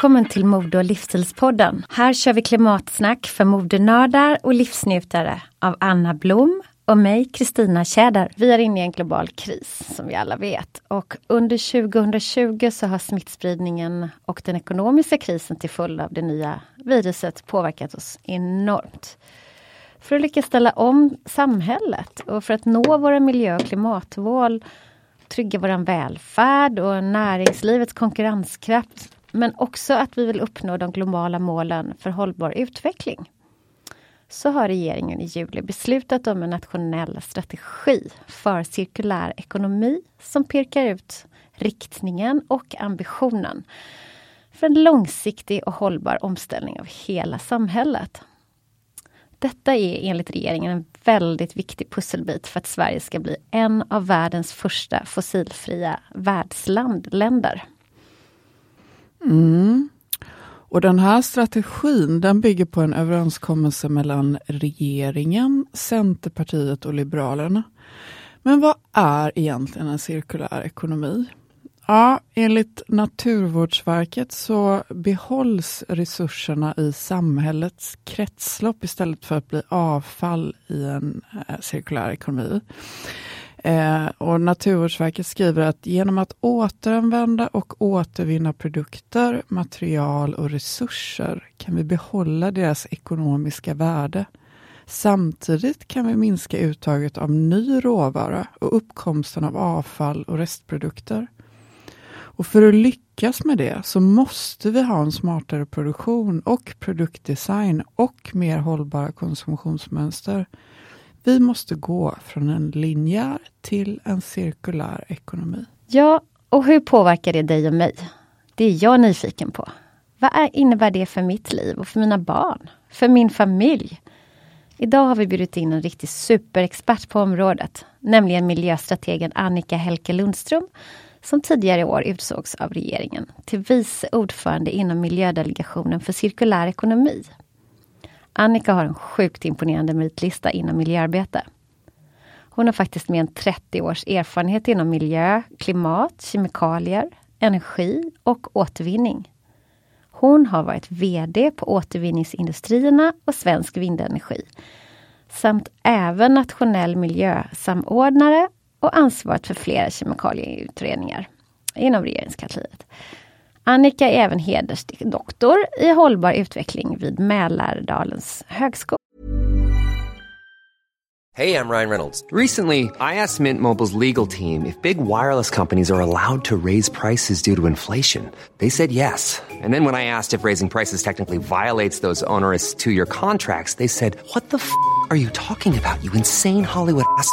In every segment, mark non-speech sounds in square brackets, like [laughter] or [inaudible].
Välkommen till Mode och livsstilspodden. Här kör vi klimatsnack för modenördar och livsnjutare av Anna Blom och mig, Kristina Tjäder. Vi är inne i en global kris som vi alla vet och under 2020 så har smittspridningen och den ekonomiska krisen till följd av det nya viruset påverkat oss enormt. För att lyckas ställa om samhället och för att nå våra miljö och klimatmål trygga vår välfärd och näringslivets konkurrenskraft men också att vi vill uppnå de globala målen för hållbar utveckling. Så har regeringen i juli beslutat om en nationell strategi för cirkulär ekonomi som pekar ut riktningen och ambitionen för en långsiktig och hållbar omställning av hela samhället. Detta är enligt regeringen en väldigt viktig pusselbit för att Sverige ska bli en av världens första fossilfria världsländer. Mm. Och den här strategin den bygger på en överenskommelse mellan regeringen, Centerpartiet och Liberalerna. Men vad är egentligen en cirkulär ekonomi? Ja, enligt Naturvårdsverket så behålls resurserna i samhällets kretslopp istället för att bli avfall i en eh, cirkulär ekonomi. Eh, och Naturvårdsverket skriver att genom att återanvända och återvinna produkter, material och resurser kan vi behålla deras ekonomiska värde. Samtidigt kan vi minska uttaget av ny råvara och uppkomsten av avfall och restprodukter. Och för att lyckas med det så måste vi ha en smartare produktion och produktdesign och mer hållbara konsumtionsmönster. Vi måste gå från en linjär till en cirkulär ekonomi. Ja, och hur påverkar det dig och mig? Det är jag nyfiken på. Vad är, innebär det för mitt liv och för mina barn? För min familj? Idag har vi bjudit in en riktig superexpert på området, nämligen miljöstrategen Annika Helke Lundström, som tidigare i år utsågs av regeringen till vice ordförande inom miljödelegationen för cirkulär ekonomi. Annika har en sjukt imponerande meritlista inom miljöarbete. Hon har faktiskt mer än 30 års erfarenhet inom miljö, klimat, kemikalier, energi och återvinning. Hon har varit VD på Återvinningsindustrierna och Svensk Vindenergi samt även nationell miljösamordnare och ansvaret för flera kemikalieutredningar inom regeringskansliet. Annika är även hedersdoktor i hållbar utveckling vid Mälardalens högskola. Hey, I'm Ryan Reynolds. Recently, I asked Mint Mobile's legal team if big wireless companies are allowed to raise prices due to inflation. They said yes. And then when I asked if raising prices technically violates those onerous two year contracts, they said, What the f are you talking about, you insane Hollywood ass?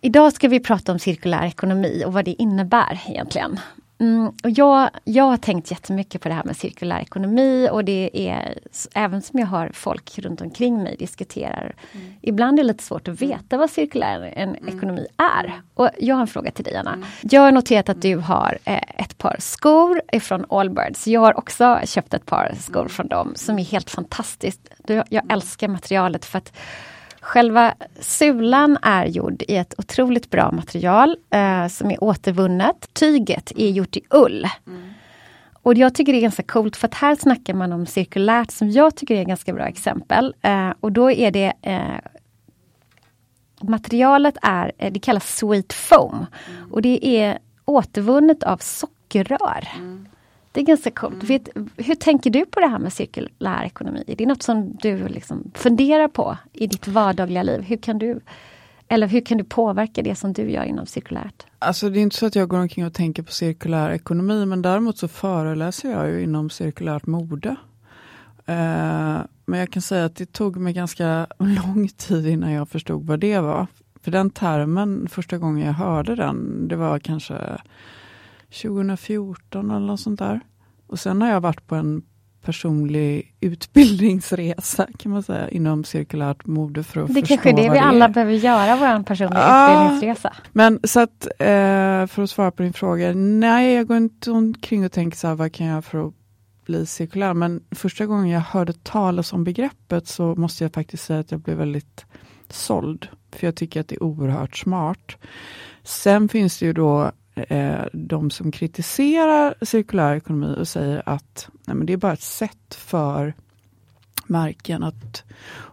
Idag ska vi prata om cirkulär ekonomi och vad det innebär egentligen. Mm, och jag, jag har tänkt jättemycket på det här med cirkulär ekonomi och det är även som jag har folk runt omkring mig diskuterar. Mm. Ibland är det lite svårt att veta vad cirkulär en mm. ekonomi är. Och jag har en fråga till dig Anna. Mm. Jag har noterat att du har eh, ett par skor ifrån Allbirds. Jag har också köpt ett par skor mm. från dem som är helt fantastiskt. Jag älskar materialet för att Själva sulan är gjord i ett otroligt bra material eh, som är återvunnet. Tyget är gjort i ull. Mm. Och jag tycker det är ganska coolt för att här snackar man om cirkulärt som jag tycker är ett ganska bra exempel. Eh, och då är det eh, Materialet är, eh, det kallas sweet foam. Mm. Och det är återvunnet av sockerrör. Mm. Det är ganska coolt. Mm. Vet, hur tänker du på det här med cirkulär ekonomi? Är det något som du liksom funderar på i ditt vardagliga liv? Hur kan du eller hur kan du påverka det som du gör inom cirkulärt? Alltså det är inte så att jag går omkring och tänker på cirkulär ekonomi, men däremot så föreläser jag ju inom cirkulärt mode. Uh, men jag kan säga att det tog mig ganska [laughs] lång tid innan jag förstod vad det var. För den termen, första gången jag hörde den, det var kanske 2014 eller något sånt där. Och sen har jag varit på en personlig utbildningsresa kan man säga inom cirkulärt mode för att Det förstå kanske är det vi alla behöver göra, vår personliga ah, utbildningsresa. Men så att eh, för att svara på din fråga, nej jag går inte omkring och tänker så här, vad kan jag göra för att bli cirkulär? Men första gången jag hörde talas om begreppet så måste jag faktiskt säga att jag blev väldigt såld. För jag tycker att det är oerhört smart. Sen finns det ju då eh, de som kritiserar cirkulär ekonomi och säger att nej, men det är bara ett sätt för marken att,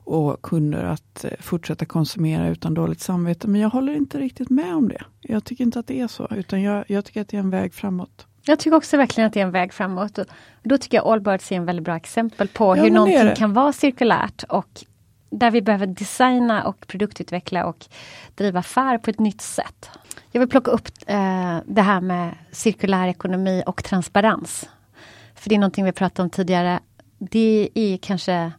och kunder att eh, fortsätta konsumera utan dåligt samvete. Men jag håller inte riktigt med om det. Jag tycker inte att det är så, utan jag, jag tycker att det är en väg framåt. Jag tycker också verkligen att det är en väg framåt. Och då tycker jag Allbirds är en väldigt bra exempel på ja, hur någonting kan vara cirkulärt och där vi behöver designa och produktutveckla och driva affär på ett nytt sätt. Jag vill plocka upp eh, det här med cirkulär ekonomi och transparens. För det är någonting vi pratade om tidigare. Det är kanske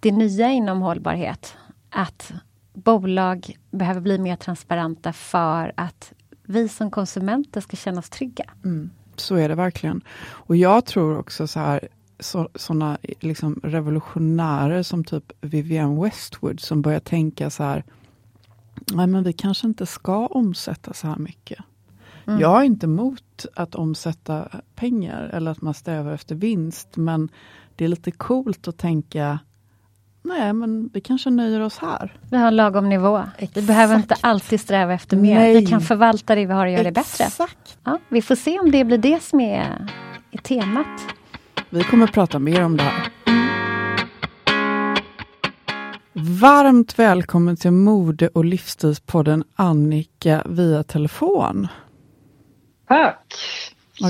det nya inom hållbarhet. att bolag behöver bli mer transparenta för att vi som konsumenter ska känna oss trygga. Mm, så är det verkligen. Och jag tror också så här, sådana liksom revolutionärer som typ Vivienne Westwood som börjar tänka så här, nej men vi kanske inte ska omsätta så här mycket. Mm. Jag är inte emot att omsätta pengar eller att man strävar efter vinst, men det är lite coolt att tänka Nej, men vi kanske nöjer oss här. Vi har en lagom nivå. Exakt. Vi behöver inte alltid sträva efter mer. Nej. Vi kan förvalta det vi har och göra Exakt. det bättre. Ja, vi får se om det blir det som är, är temat. Vi kommer prata mer om det här. Varmt välkommen till Mode och livsstilspodden Annika via telefon. Tack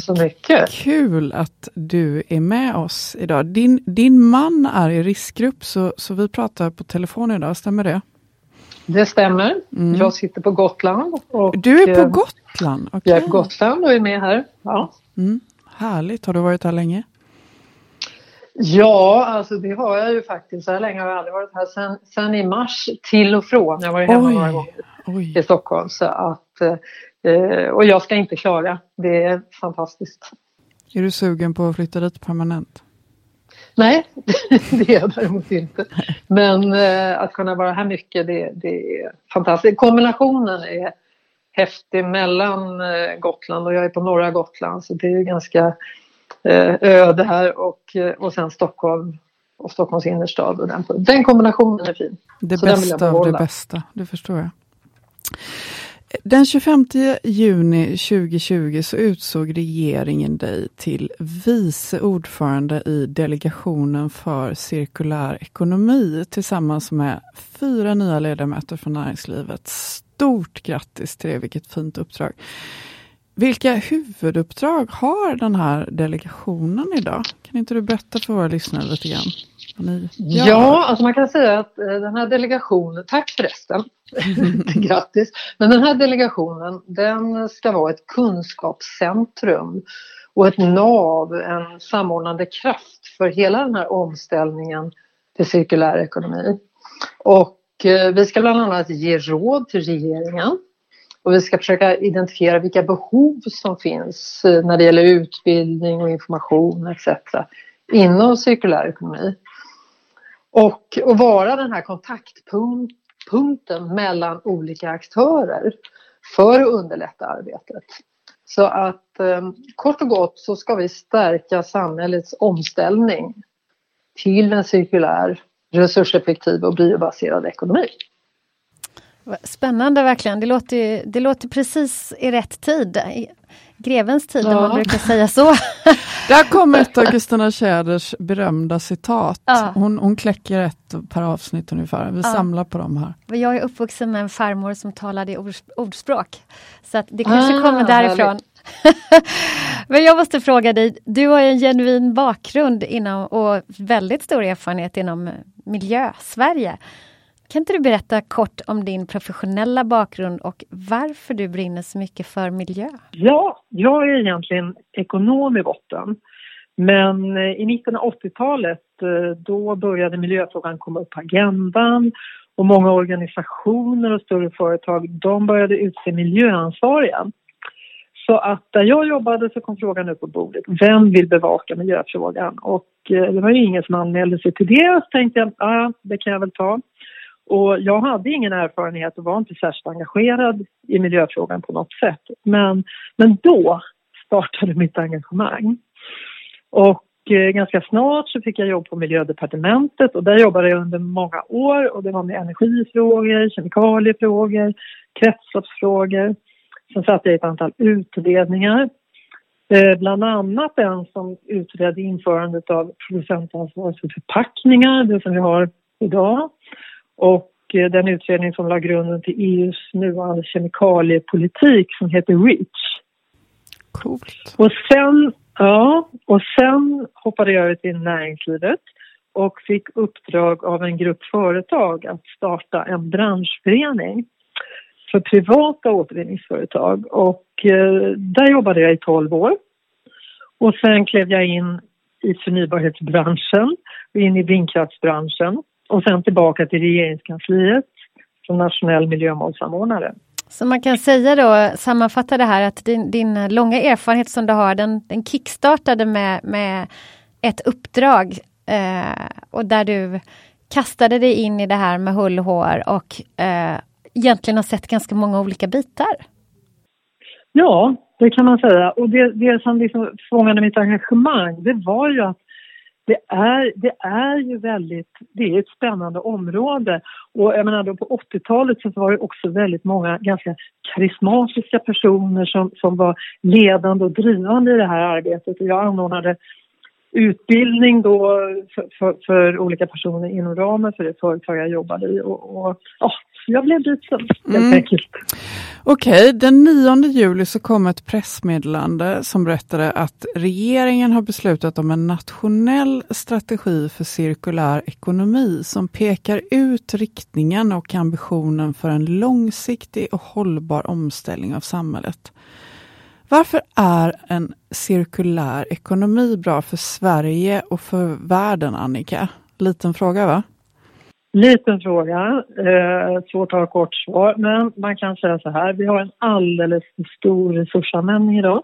så mycket. Kul att du är med oss idag. Din, din man är i riskgrupp så, så vi pratar på telefon idag, stämmer det? Det stämmer. Mm. Jag sitter på Gotland. Och, du är på eh, Gotland? Okay. Jag är på Gotland och är med här. Ja. Mm. Härligt. Har du varit här länge? Ja, alltså det har jag ju faktiskt. Så här länge har jag aldrig varit här. Sen, sen i mars till och från. Jag har varit hemma oj, några gånger oj. i Stockholm. Så att, eh, och jag ska inte klaga. Det är fantastiskt. Är du sugen på att flytta dit permanent? Nej, [laughs] det är jag däremot inte. Men eh, att kunna vara här mycket, det, det är fantastiskt. Kombinationen är häftig mellan eh, Gotland och jag är på norra Gotland så det är ganska Eh, öde här och, eh, och sen Stockholm och Stockholms innerstad. Och den, den kombinationen är fin. Det Så bästa av det bästa, det förstår jag. Den 25 juni 2020 så utsåg regeringen dig till vice ordförande i Delegationen för cirkulär ekonomi tillsammans med fyra nya ledamöter från näringslivet. Stort grattis till det, vilket fint uppdrag. Vilka huvuduppdrag har den här delegationen idag? Kan inte du berätta för våra lyssnare lite grann? Ja, alltså man kan säga att eh, den här delegationen, tack förresten, [laughs] grattis, men den här delegationen den ska vara ett kunskapscentrum och ett nav, en samordnande kraft för hela den här omställningen till cirkulär ekonomi. Och eh, vi ska bland annat ge råd till regeringen och vi ska försöka identifiera vilka behov som finns eh, när det gäller utbildning och information etc. inom cirkulär ekonomi. Och, och vara den här kontaktpunkten mellan olika aktörer för att underlätta arbetet. Så att eh, kort och gott så ska vi stärka samhällets omställning till en cirkulär, resurseffektiv och biobaserad ekonomi. Spännande verkligen. Det låter, det låter precis i rätt tid. grevens tid, ja. man brukar säga så. [laughs] Där kommer ett av Kristina Tjäders berömda citat. Ja. Hon, hon kläcker ett per avsnitt ungefär. Vi ja. samlar på dem här. Jag är uppvuxen med en farmor som talade ord, ordspråk. Så det kanske ah, kommer därifrån. [laughs] Men jag måste fråga dig, du har en genuin bakgrund inom, och väldigt stor erfarenhet inom miljö-Sverige. Kan inte du berätta kort om din professionella bakgrund och varför du brinner så mycket för miljö? Ja, jag är egentligen ekonom i botten. Men eh, i mitten av 80-talet eh, då började miljöfrågan komma upp på agendan och många organisationer och större företag de började utse miljöansvariga. Så att där jag jobbade så kom frågan upp på bordet. Vem vill bevaka miljöfrågan? Och eh, det var ju ingen som anmälde sig till det. Så tänkte jag, ah, det kan jag väl ta. Och jag hade ingen erfarenhet och var inte särskilt engagerad i miljöfrågan på något sätt. Men, men då startade mitt engagemang. Och eh, ganska snart så fick jag jobb på miljödepartementet och där jobbade jag under många år och det var med energifrågor, kemikaliefrågor, kretsloppsfrågor. Sen satt jag i ett antal utredningar. Eh, bland annat en som utredde införandet av producentansvar för förpackningar, det som vi har idag och eh, den utredning som la grunden till EUs nuvarande kemikaliepolitik som heter REACH. Coolt. Och sen, ja, och sen hoppade jag ut i näringslivet och fick uppdrag av en grupp företag att starta en branschförening för privata återvinningsföretag. Och eh, där jobbade jag i 12 år. Och sen klev jag in i förnybarhetsbranschen, in i vindkraftsbranschen och sen tillbaka till regeringskansliet som nationell miljömålssamordnare. Så man kan säga då, sammanfatta det här att din, din långa erfarenhet som du har, den, den kickstartade med, med ett uppdrag eh, och där du kastade dig in i det här med hull och hår och eh, egentligen har sett ganska många olika bitar. Ja, det kan man säga. Och det, det som liksom fångade mitt engagemang, det var ju att det är, det är ju väldigt, det är ett spännande område. Och jag menar då på 80-talet så var det också väldigt många ganska karismatiska personer som, som var ledande och drivande i det här arbetet. Och jag anordnade utbildning då för, för, för, olika personer inom ramen för det företag jag jobbade i. Och, och ja, jag blev biten helt mm. enkelt. Okej, okay, den 9 juli så kom ett pressmeddelande som berättade att regeringen har beslutat om en nationell strategi för cirkulär ekonomi som pekar ut riktningen och ambitionen för en långsiktig och hållbar omställning av samhället. Varför är en cirkulär ekonomi bra för Sverige och för världen, Annika? Liten fråga, va? Liten fråga, eh, svårt att ha kort svar, men man kan säga så här. Vi har en alldeles för stor resursanvändning idag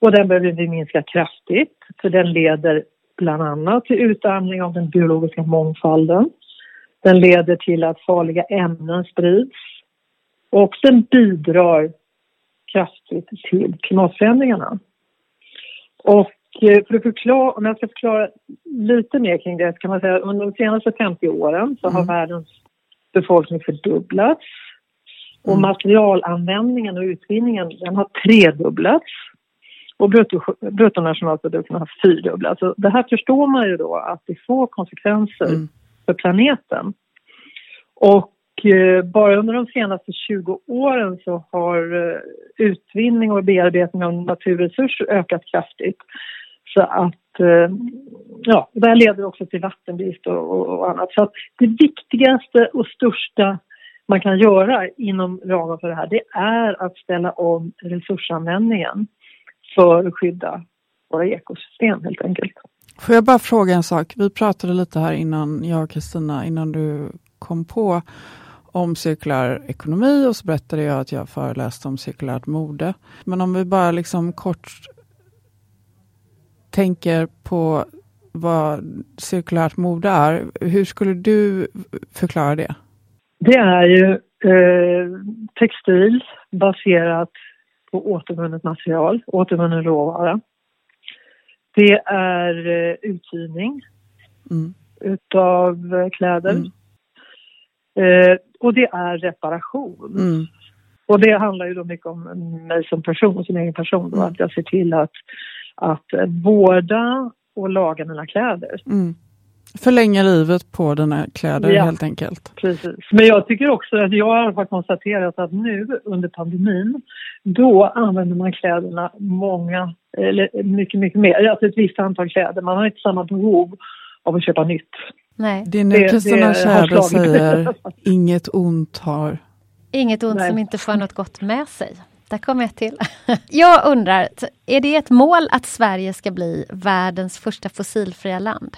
och den behöver vi minska kraftigt för den leder bland annat till utarmning av den biologiska mångfalden. Den leder till att farliga ämnen sprids och den bidrar kraftigt till klimatförändringarna. Och eh, för att förklara, om jag ska förklara lite mer kring det kan man säga att under de senaste 50 åren så har mm. världens befolkning fördubblats och mm. materialanvändningen och utvinningen den har tredubblats och brutto, bruttonationalprodukten har fyrdubblats. Så det här förstår man ju då att det får konsekvenser mm. för planeten. Och Eh, bara under de senaste 20 åren så har eh, utvinning och bearbetning av naturresurser ökat kraftigt. Så att, eh, ja, det här leder också till vattenbrist och, och annat. Så att det viktigaste och största man kan göra inom ramen för det här, det är att ställa om resursanvändningen för att skydda våra ekosystem helt enkelt. Får jag bara fråga en sak? Vi pratade lite här innan, jag och Kristina, innan du kom på om cirkulär ekonomi och så berättade jag att jag föreläste om cirkulärt mode. Men om vi bara liksom kort tänker på vad cirkulärt mode är. Hur skulle du förklara det? Det är ju eh, textil baserat på återvunnet material, återvunnen råvara. Det är eh, uthyrning mm. utav eh, kläder. Mm. Eh, och det är reparation. Mm. Och det handlar ju då mycket om mig som person, som egen person. Då, mm. Att jag ser till att, att vårda och laga mina kläder. Mm. Förlänga livet på dina kläder ja, helt enkelt. Precis. Men jag tycker också att jag har konstaterat att nu under pandemin då använder man kläderna många, eller mycket, mycket mer. Alltså ett visst antal kläder. Man har inte samma behov av att köpa nytt. Nej. Det är nu Kristina Tjäder säger inget ont har... Inget ont Nej. som inte får något gott med sig. Där kommer jag till. [laughs] Jag undrar, är det ett mål att Sverige ska bli världens första fossilfria land?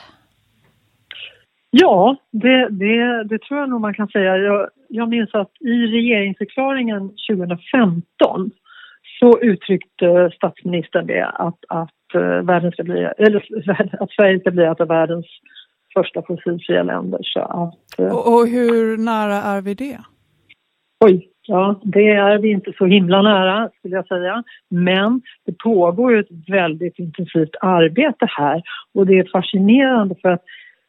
Ja, det, det, det tror jag nog man kan säga. Jag, jag minns att i regeringsförklaringen 2015 så uttryckte statsministern det att, att, eh, världen ska bli, eller, [laughs] att Sverige ska bli ett av världens första fossilfria länder. Så att, eh, och, och hur nära är vi det? Oj, ja det är vi inte så himla nära skulle jag säga. Men det pågår ett väldigt intensivt arbete här och det är fascinerande för att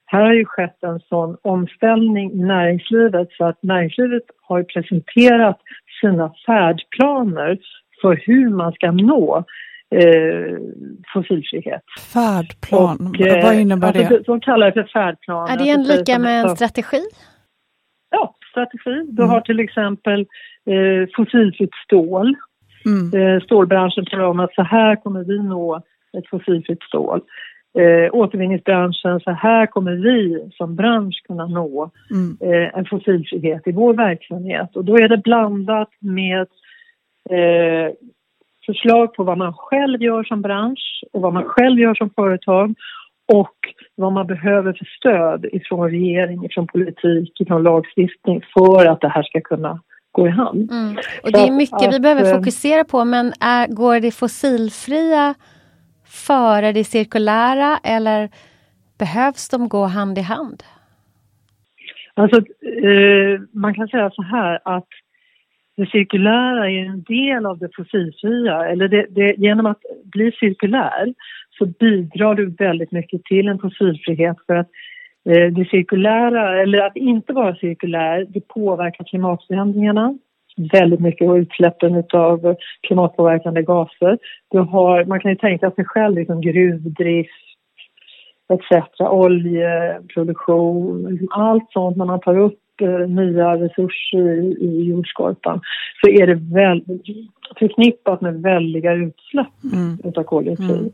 här har ju skett en sån omställning i näringslivet så att näringslivet har presenterat sina färdplaner för hur man ska nå eh, fossilfrihet. Färdplan, och, eh, vad innebär alltså, det? De kallar det för färdplan. Är det en lika med en strategi? Ja, strategi. Du mm. har till exempel eh, fossilfritt stål. Mm. Eh, stålbranschen talar om att så här kommer vi nå ett fossilfritt stål. Eh, återvinningsbranschen, så här kommer vi som bransch kunna nå mm. eh, en fossilfrihet i vår verksamhet. Och då är det blandat med eh, förslag på vad man själv gör som bransch och vad man själv gör som företag och vad man behöver för stöd ifrån regering, ifrån politik, ifrån lagstiftning för att det här ska kunna gå i hand. Mm. Och det är mycket att, vi behöver eh, fokusera på men är, går det fossilfria före det cirkulära eller behövs de gå hand i hand? Alltså, eh, man kan säga så här att det cirkulära är en del av det fossilfria. Eller det, det, genom att bli cirkulär så bidrar du väldigt mycket till en fossilfrihet för att eh, det cirkulära, eller att inte vara cirkulär, det påverkar klimatförändringarna väldigt mycket och utsläppen av klimatpåverkande gaser. Du har, man kan ju tänka sig själv liksom gruvdrift etc. Oljeproduktion, allt sånt man tar upp nya resurser i, jordskorpan så är det väl, förknippat med väldiga utsläpp mm. av koldioxid. Mm.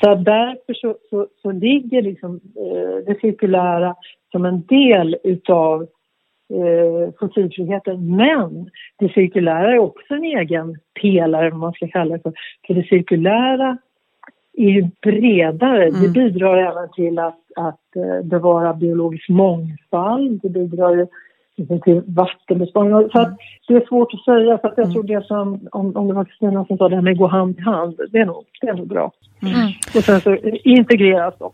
Så därför så, så, så ligger liksom, eh, det cirkulära som en del utav eh, fossilfriheten. Men det cirkulära är också en egen pelare, om man ska kalla det för. För det cirkulära är ju bredare. Mm. Det bidrar även till att, att eh, bevara biologisk mångfald. Det bidrar till vattenbesparing. Så att det är svårt att säga. För att jag mm. tror det som, om, om det var Kristina som sa det här med att gå hand i hand, det är nog, det är nog bra. Mm. Och sen så integreras de.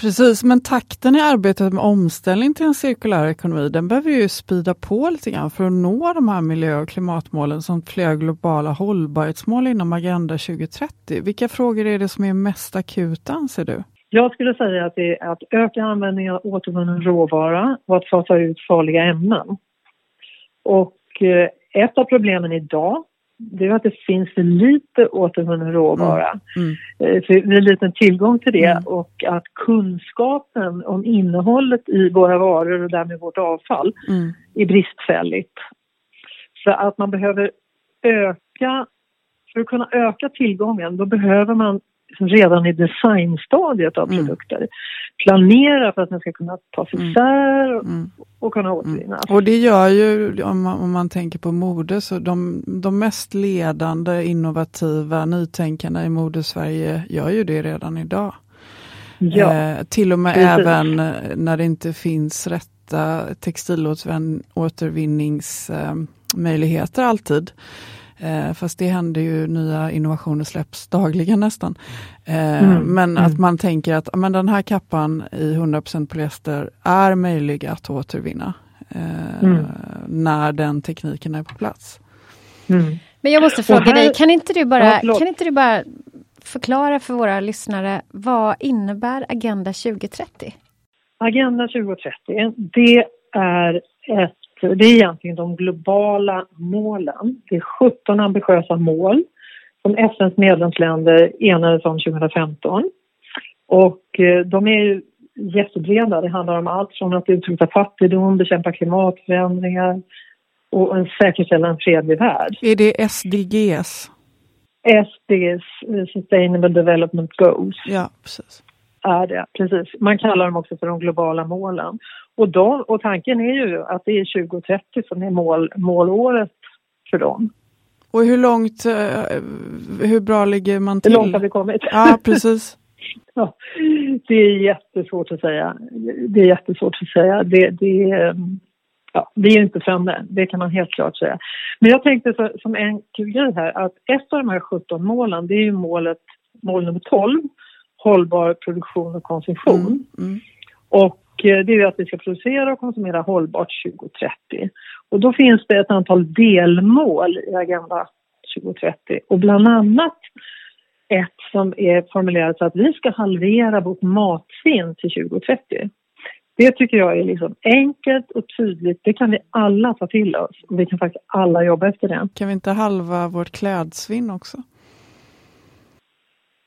Precis, men takten i arbetet med omställning till en cirkulär ekonomi, den behöver ju spida på lite grann för att nå de här miljö och klimatmålen som flera globala hållbarhetsmål inom Agenda 2030. Vilka frågor är det som är mest akuta anser du? Jag skulle säga att det är att öka användningen av återvunnen råvara och att fasa ut farliga ämnen. Och eh, ett av problemen idag det är att det finns för lite återvunnen råvara. Mm. Mm. Det är liten tillgång till det mm. och att kunskapen om innehållet i våra varor och därmed vårt avfall mm. är bristfälligt. Så att man behöver öka, för att kunna öka tillgången då behöver man redan i designstadiet av mm. produkter. Planera för att den ska kunna tas mm. isär och, mm. och kunna återvinnas. Och det gör ju, om man, om man tänker på mode, så de, de mest ledande, innovativa, nytänkarna i mode-Sverige gör ju det redan idag. Ja, eh, till och med precis. även när det inte finns rätta textilåtervinningsmöjligheter eh, alltid. Eh, fast det händer ju, nya innovationer släpps dagligen nästan. Eh, mm. Men mm. att man tänker att men den här kappan i 100% polyester är möjlig att återvinna eh, mm. när den tekniken är på plats. Mm. Men jag måste fråga här, dig, kan inte, du bara, ja, kan inte du bara förklara för våra lyssnare, vad innebär Agenda 2030? Agenda 2030, det är ett det är egentligen de globala målen. Det är 17 ambitiösa mål som FNs medlemsländer enades om 2015. Och eh, de är ju jättebreda. Det handlar om allt från att utrota fattigdom, bekämpa klimatförändringar och säkerställa en fredlig värld. Är det SDGs? SDGs, eh, Sustainable Development Goals. Ja, precis. Är det, precis. Man kallar dem också för de globala målen. Och, de, och tanken är ju att det är 2030 som är mål, målåret för dem. Och hur långt, eh, hur bra ligger man till? Hur långt har vi kommit? Ja, precis. [laughs] ja, det är jättesvårt att säga. Det är jättesvårt att säga. Det, det, ja, vi är inte framme, det kan man helt klart säga. Men jag tänkte så, som en kul grej här att ett av de här 17 målen, det är ju målet, mål nummer 12, hållbar produktion och konsumtion. Mm, mm. Och Eh, Eh, det är att vi ska producera och konsumera hållbart 2030. Och då finns det ett antal delmål i Agenda 2030 och bland annat ett som är formulerat så att vi ska halvera vårt matsvinn till 2030. Det tycker jag är liksom enkelt och tydligt. Det kan vi alla ta till oss och vi kan faktiskt alla jobba efter det. Kan vi inte halva vårt klädsvinn också?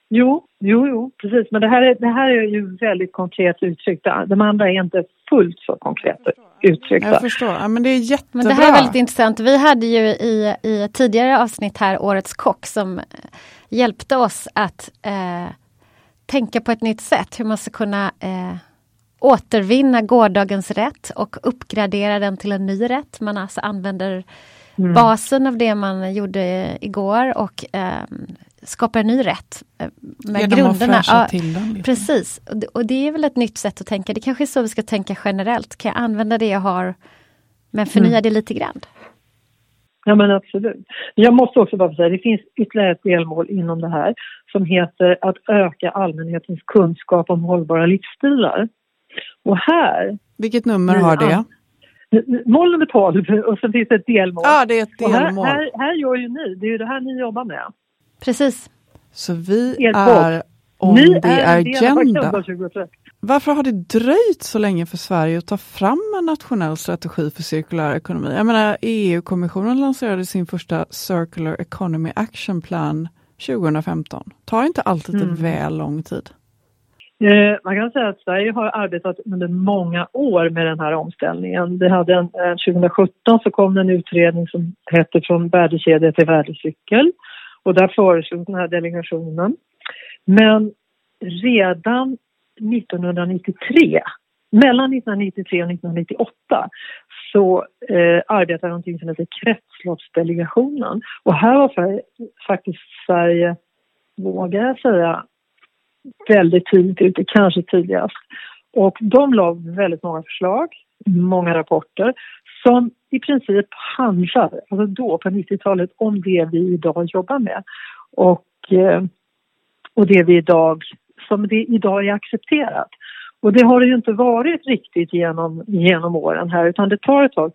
Jo, jo, jo, precis. Men det här, är, det här är ju väldigt konkret uttryckt. De andra är inte fullt så konkret uttryckta. Jag förstår. Ja, men det är jättebra. Men det här är väldigt intressant. Vi hade ju i, i ett tidigare avsnitt här Årets kock som hjälpte oss att eh, tänka på ett nytt sätt hur man ska kunna eh, återvinna gårdagens rätt och uppgradera den till en ny rätt. Man alltså använder mm. basen av det man gjorde igår och eh, skapar en ny rätt. Eh, med Genom grunderna. att fräscha till den lite. Precis, och det, och det är väl ett nytt sätt att tänka. Det kanske är så vi ska tänka generellt. Kan jag använda det jag har men förnya Mm. det lite grann? Ja men absolut. Jag måste också bara säga, det finns ytterligare ett delmål inom det här som heter att öka allmänhetens kunskap om hållbara livsstilar. Och här, Vilket nummer Nu, har det? ja. mål nummer 12 och sen finns det ett delmål. Ja, det är ett Och här, delmål. här, här gör ju ni, det är ju det här ni jobbar med. Precis. Så vi Er är on ni the är agenda. Agenda 2030. Varför har det dröjt så länge för Sverige att ta fram en nationell strategi för cirkulär ekonomi? Jag menar, EU-kommissionen lanserade sin första Circular Economy Action Plan 2015. Tar inte allt lite Mm. väl lång tid? Eh, Man kan säga att Sverige har arbetat under många år med den här omställningen. Vi hade en, eh, 2017 så kom det en utredning som hette Från värdekedja till värdecykel och där föreslog den här delegationen. Men redan 1993, mellan 1993 och 1998 så eh, arbetade någonting som heter Kretsloppsdelegationen och här var för, faktiskt Sverige, vågar jag säga, väldigt tidigt ute, kanske tidigast. Och de la väldigt många förslag, många rapporter som i princip handlar, alltså då på 90-talet, om det vi idag jobbar med. Och, eh, och det vi idag, som det idag är accepterat. Och det har det ju inte varit riktigt genom, genom åren här utan det tar ett tag.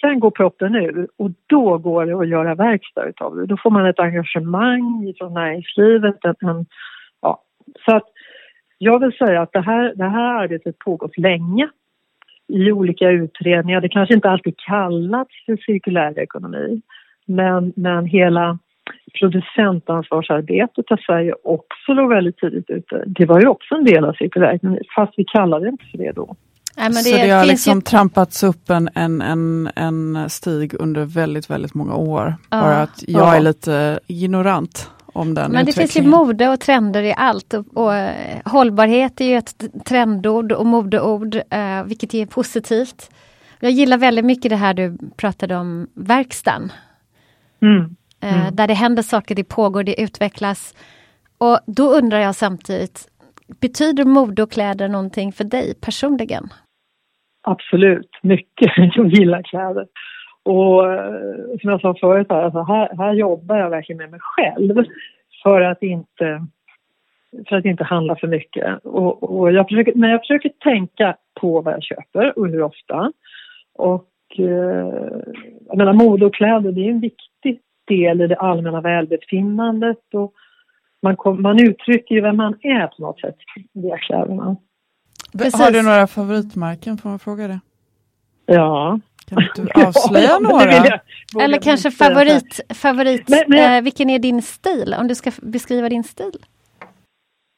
Sen går proppen ur och då går det att göra verkstad utav det. Då får man ett engagemang från näringslivet, en, en ja, så att jag vill säga att det här, det här arbetet pågått länge i olika utredningar. Det kanske inte alltid kallats för cirkulär ekonomi men, men hela producentansvarsarbetet har Sverige också låg väldigt tidigt ute. Det var ju också en del av cirkulär ekonomi fast vi kallade det inte för det då. Nej, men så det har liksom ju- trampats upp en, en, en, en stig under väldigt, väldigt många år. Ja. Bara att jag Ja. är lite ignorant om den Men det finns ju mode och trender i allt. Och, och eh, hållbarhet är ju ett trendord och modeord, eh, vilket är positivt. Jag gillar väldigt mycket det här du pratade om, verkstaden. Mm. Eh, Där det händer saker, det pågår, det utvecklas. Och då undrar jag samtidigt, betyder mode och kläder någonting för dig personligen? Absolut, mycket. [laughs] Jag gillar kläder. Och eh, som jag sa förut, här, alltså här, här jobbar jag verkligen med mig själv för att inte, för att inte handla för mycket. Och, och jag försöker, men jag försöker tänka på vad jag köper och hur ofta. Och eh, jag menar, mode och kläder det är en viktig del i det allmänna välbefinnandet. Och man, kom, man uttrycker ju vem man är på något sätt via kläderna. Precis. Har du några favoritmärken? Får man fråga det? Ja. Kan du [laughs] avslöja Ja, några? Eller kanske favorit, favorit Men- men- eh, vilken är din stil? Om du ska beskriva din stil.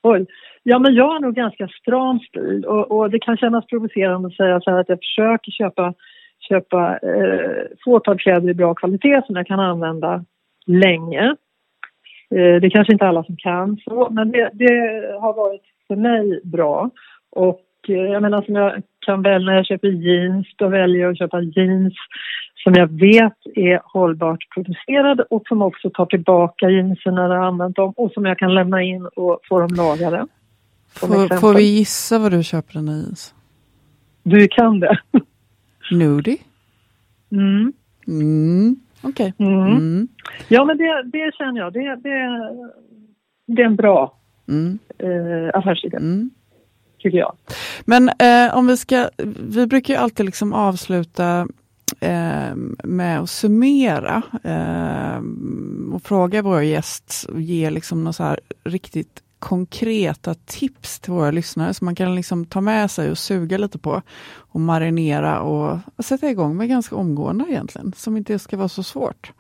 Oj. Ja, men jag har nog ganska stram stil och, och det kan kännas provocerande att säga så här att jag försöker köpa, köpa eh, fåtal kläder i bra kvalitet som jag kan använda länge. Eh, det är kanske inte alla som kan så, men det, det har varit för mig bra. Och jag menar som jag kan välja när jag köper jeans, då väljer jag att köpa jeans som jag vet är hållbart producerade och som också tar tillbaka jeansen när jag har använt dem och som jag kan lämna in och få dem lagade. Får, får vi gissa vad du köper dina jeans? Du kan det. [laughs] Nudie? Mm. Mm. Okej. Mm. Mm. Ja, men det, det känner jag. Det, det, det är en bra Mm. eh, affärsidé, Mm tycker jag. Men eh, om vi ska, vi brukar ju alltid liksom avsluta eh, med att summera eh, och fråga våra gäst och ge liksom något så här riktigt konkreta tips till våra lyssnare som man kan liksom ta med sig och suga lite på och marinera och, och sätta igång med ganska omgående egentligen, som inte ska vara så svårt.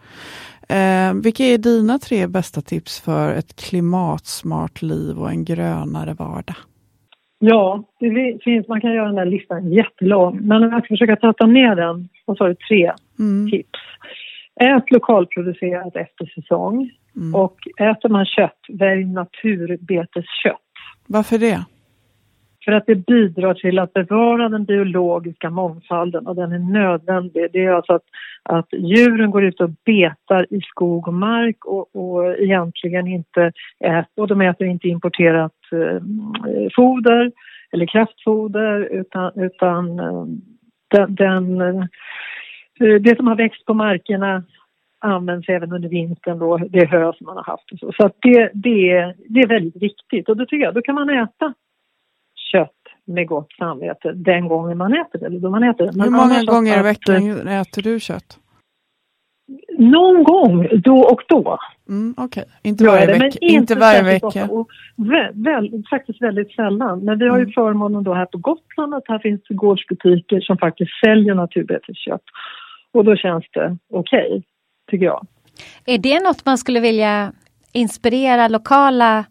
Eh, vilka är dina tre bästa tips för ett klimatsmart liv och en grönare vardag? Ja, det finns, man kan göra den där listan jättelång. Men om jag ska försöka tratta ner den, vad sa du, tre Mm. tips. Ät lokalproducerat efter säsong. Mm. Och äter man kött, välj naturbeteskött. Varför det? För att det bidrar till att bevara den biologiska mångfalden och den är nödvändig. Det är alltså att, att djuren går ut och betar i skog och mark och, och egentligen inte äter, och de äter inte importerat eh, foder eller kraftfoder utan, utan eh, den, den, eh, det som har växt på markerna används även under vintern då, det hö som man har haft och så. Så att det, det, är, det är väldigt viktigt och då tycker jag, då kan man äta med gott samvete den gången man äter det. Eller då man äter det. Men Hur många gånger i veckan äter du kött? Någon gång, då och då. Mm, Okej, okay. inte varje vecka? Inte, inte varje vecka? Och väl, väl, faktiskt väldigt sällan. Men vi har ju mm. förmånen då här på Gotland att här finns gårdsbutiker som faktiskt säljer naturbeteskött. Och då känns det okej, okay, tycker jag. Är det något man skulle vilja inspirera lokala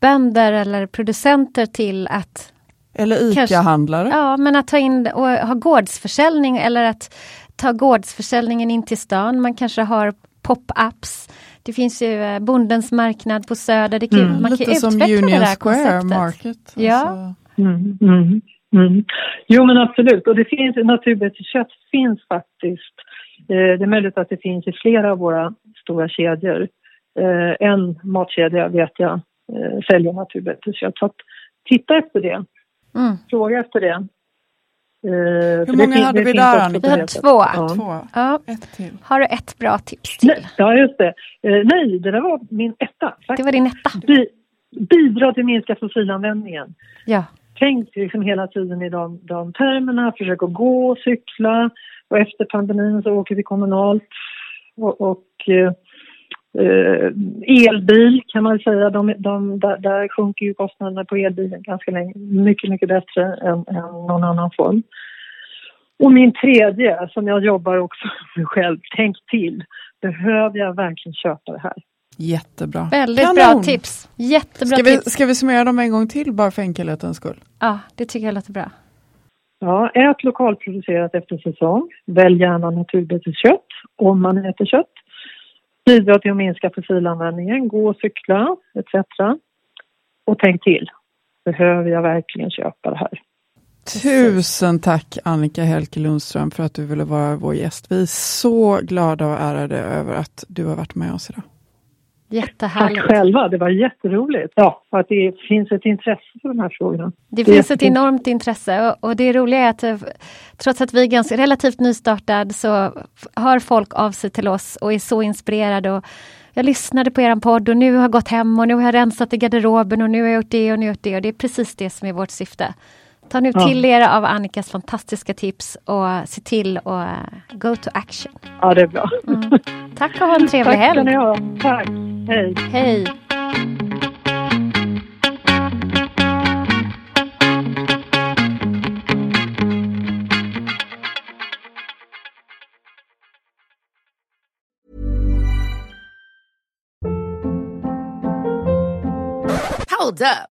bönder eller producenter till att eller ICA-handlare? Ja, men att ta in och ha gårdsförsäljning eller att ta gårdsförsäljningen in till stan. Man kanske har pop-ups. Det finns ju eh, Bondens marknad på Söder. Det kan, mm. Man Lite kan som Union Square Market. Ja. Alltså. Mm, mm, mm, jo men absolut och det finns naturbeteskött finns faktiskt. Eh, det är möjligt att det finns i flera av våra stora kedjor. Eh, en matkedja vet jag säljer naturbeteskött. Så att titta efter det. Mm. Fråga efter det. Uh, Hur många hade vi där Annika? Vi har två. Ja. två. Ja. Ett till. Har du ett bra tips till? Nej, ja, just det. Uh, nej, det där var min etta. Faktiskt. Det var din etta? Bi bidra till att minska fossilanvändningen. Ja. Tänk liksom hela tiden i de, de termerna, försök att gå, cykla och efter pandemin så åker vi kommunalt. Och, och uh, Uh, elbil kan man säga, de, de, där, där sjunker ju kostnaderna på elbilen ganska länge, mycket, mycket bättre än, än någon annan form. Och min tredje, som jag jobbar också [laughs] med själv, tänk till. Behöver jag verkligen köpa det här? Jättebra. Väldigt Kanon. bra tips. Jättebra ska vi, tips. Ska vi summera dem en gång till bara för enkelhetens skull? Ja, det tycker jag låter bra. Ja, ät lokalproducerat efter säsong. Välj gärna naturbeteskött om man äter kött bidra till att minska fossilanvändningen, gå och cykla etc. Och tänk till, behöver jag verkligen köpa det här? Tusen tack Annika Helke Lundström för att du ville vara vår gäst. Vi är så glada och ärade över att du har varit med oss idag. Jättehärligt. Tack själva, det var jätteroligt. Ja, att det finns ett intresse för de här frågorna. Det, det finns ett enormt intresse och, det roliga är att eh, trots att vi är ganska relativt nystartad så hör folk av sig till oss och är så inspirerade. Och jag lyssnade på er podd och nu har jag gått hem och nu har jag rensat i garderoben och nu har jag gjort det och nu har jag gjort det och det är precis det som är vårt syfte. Ta nu till er av Annikas fantastiska tips och se till att uh, go to action. Ja, det är bra. Mm. Tack och ha en trevlig helg. Tack ska ni. Tack. Hej. Hej. Hold up.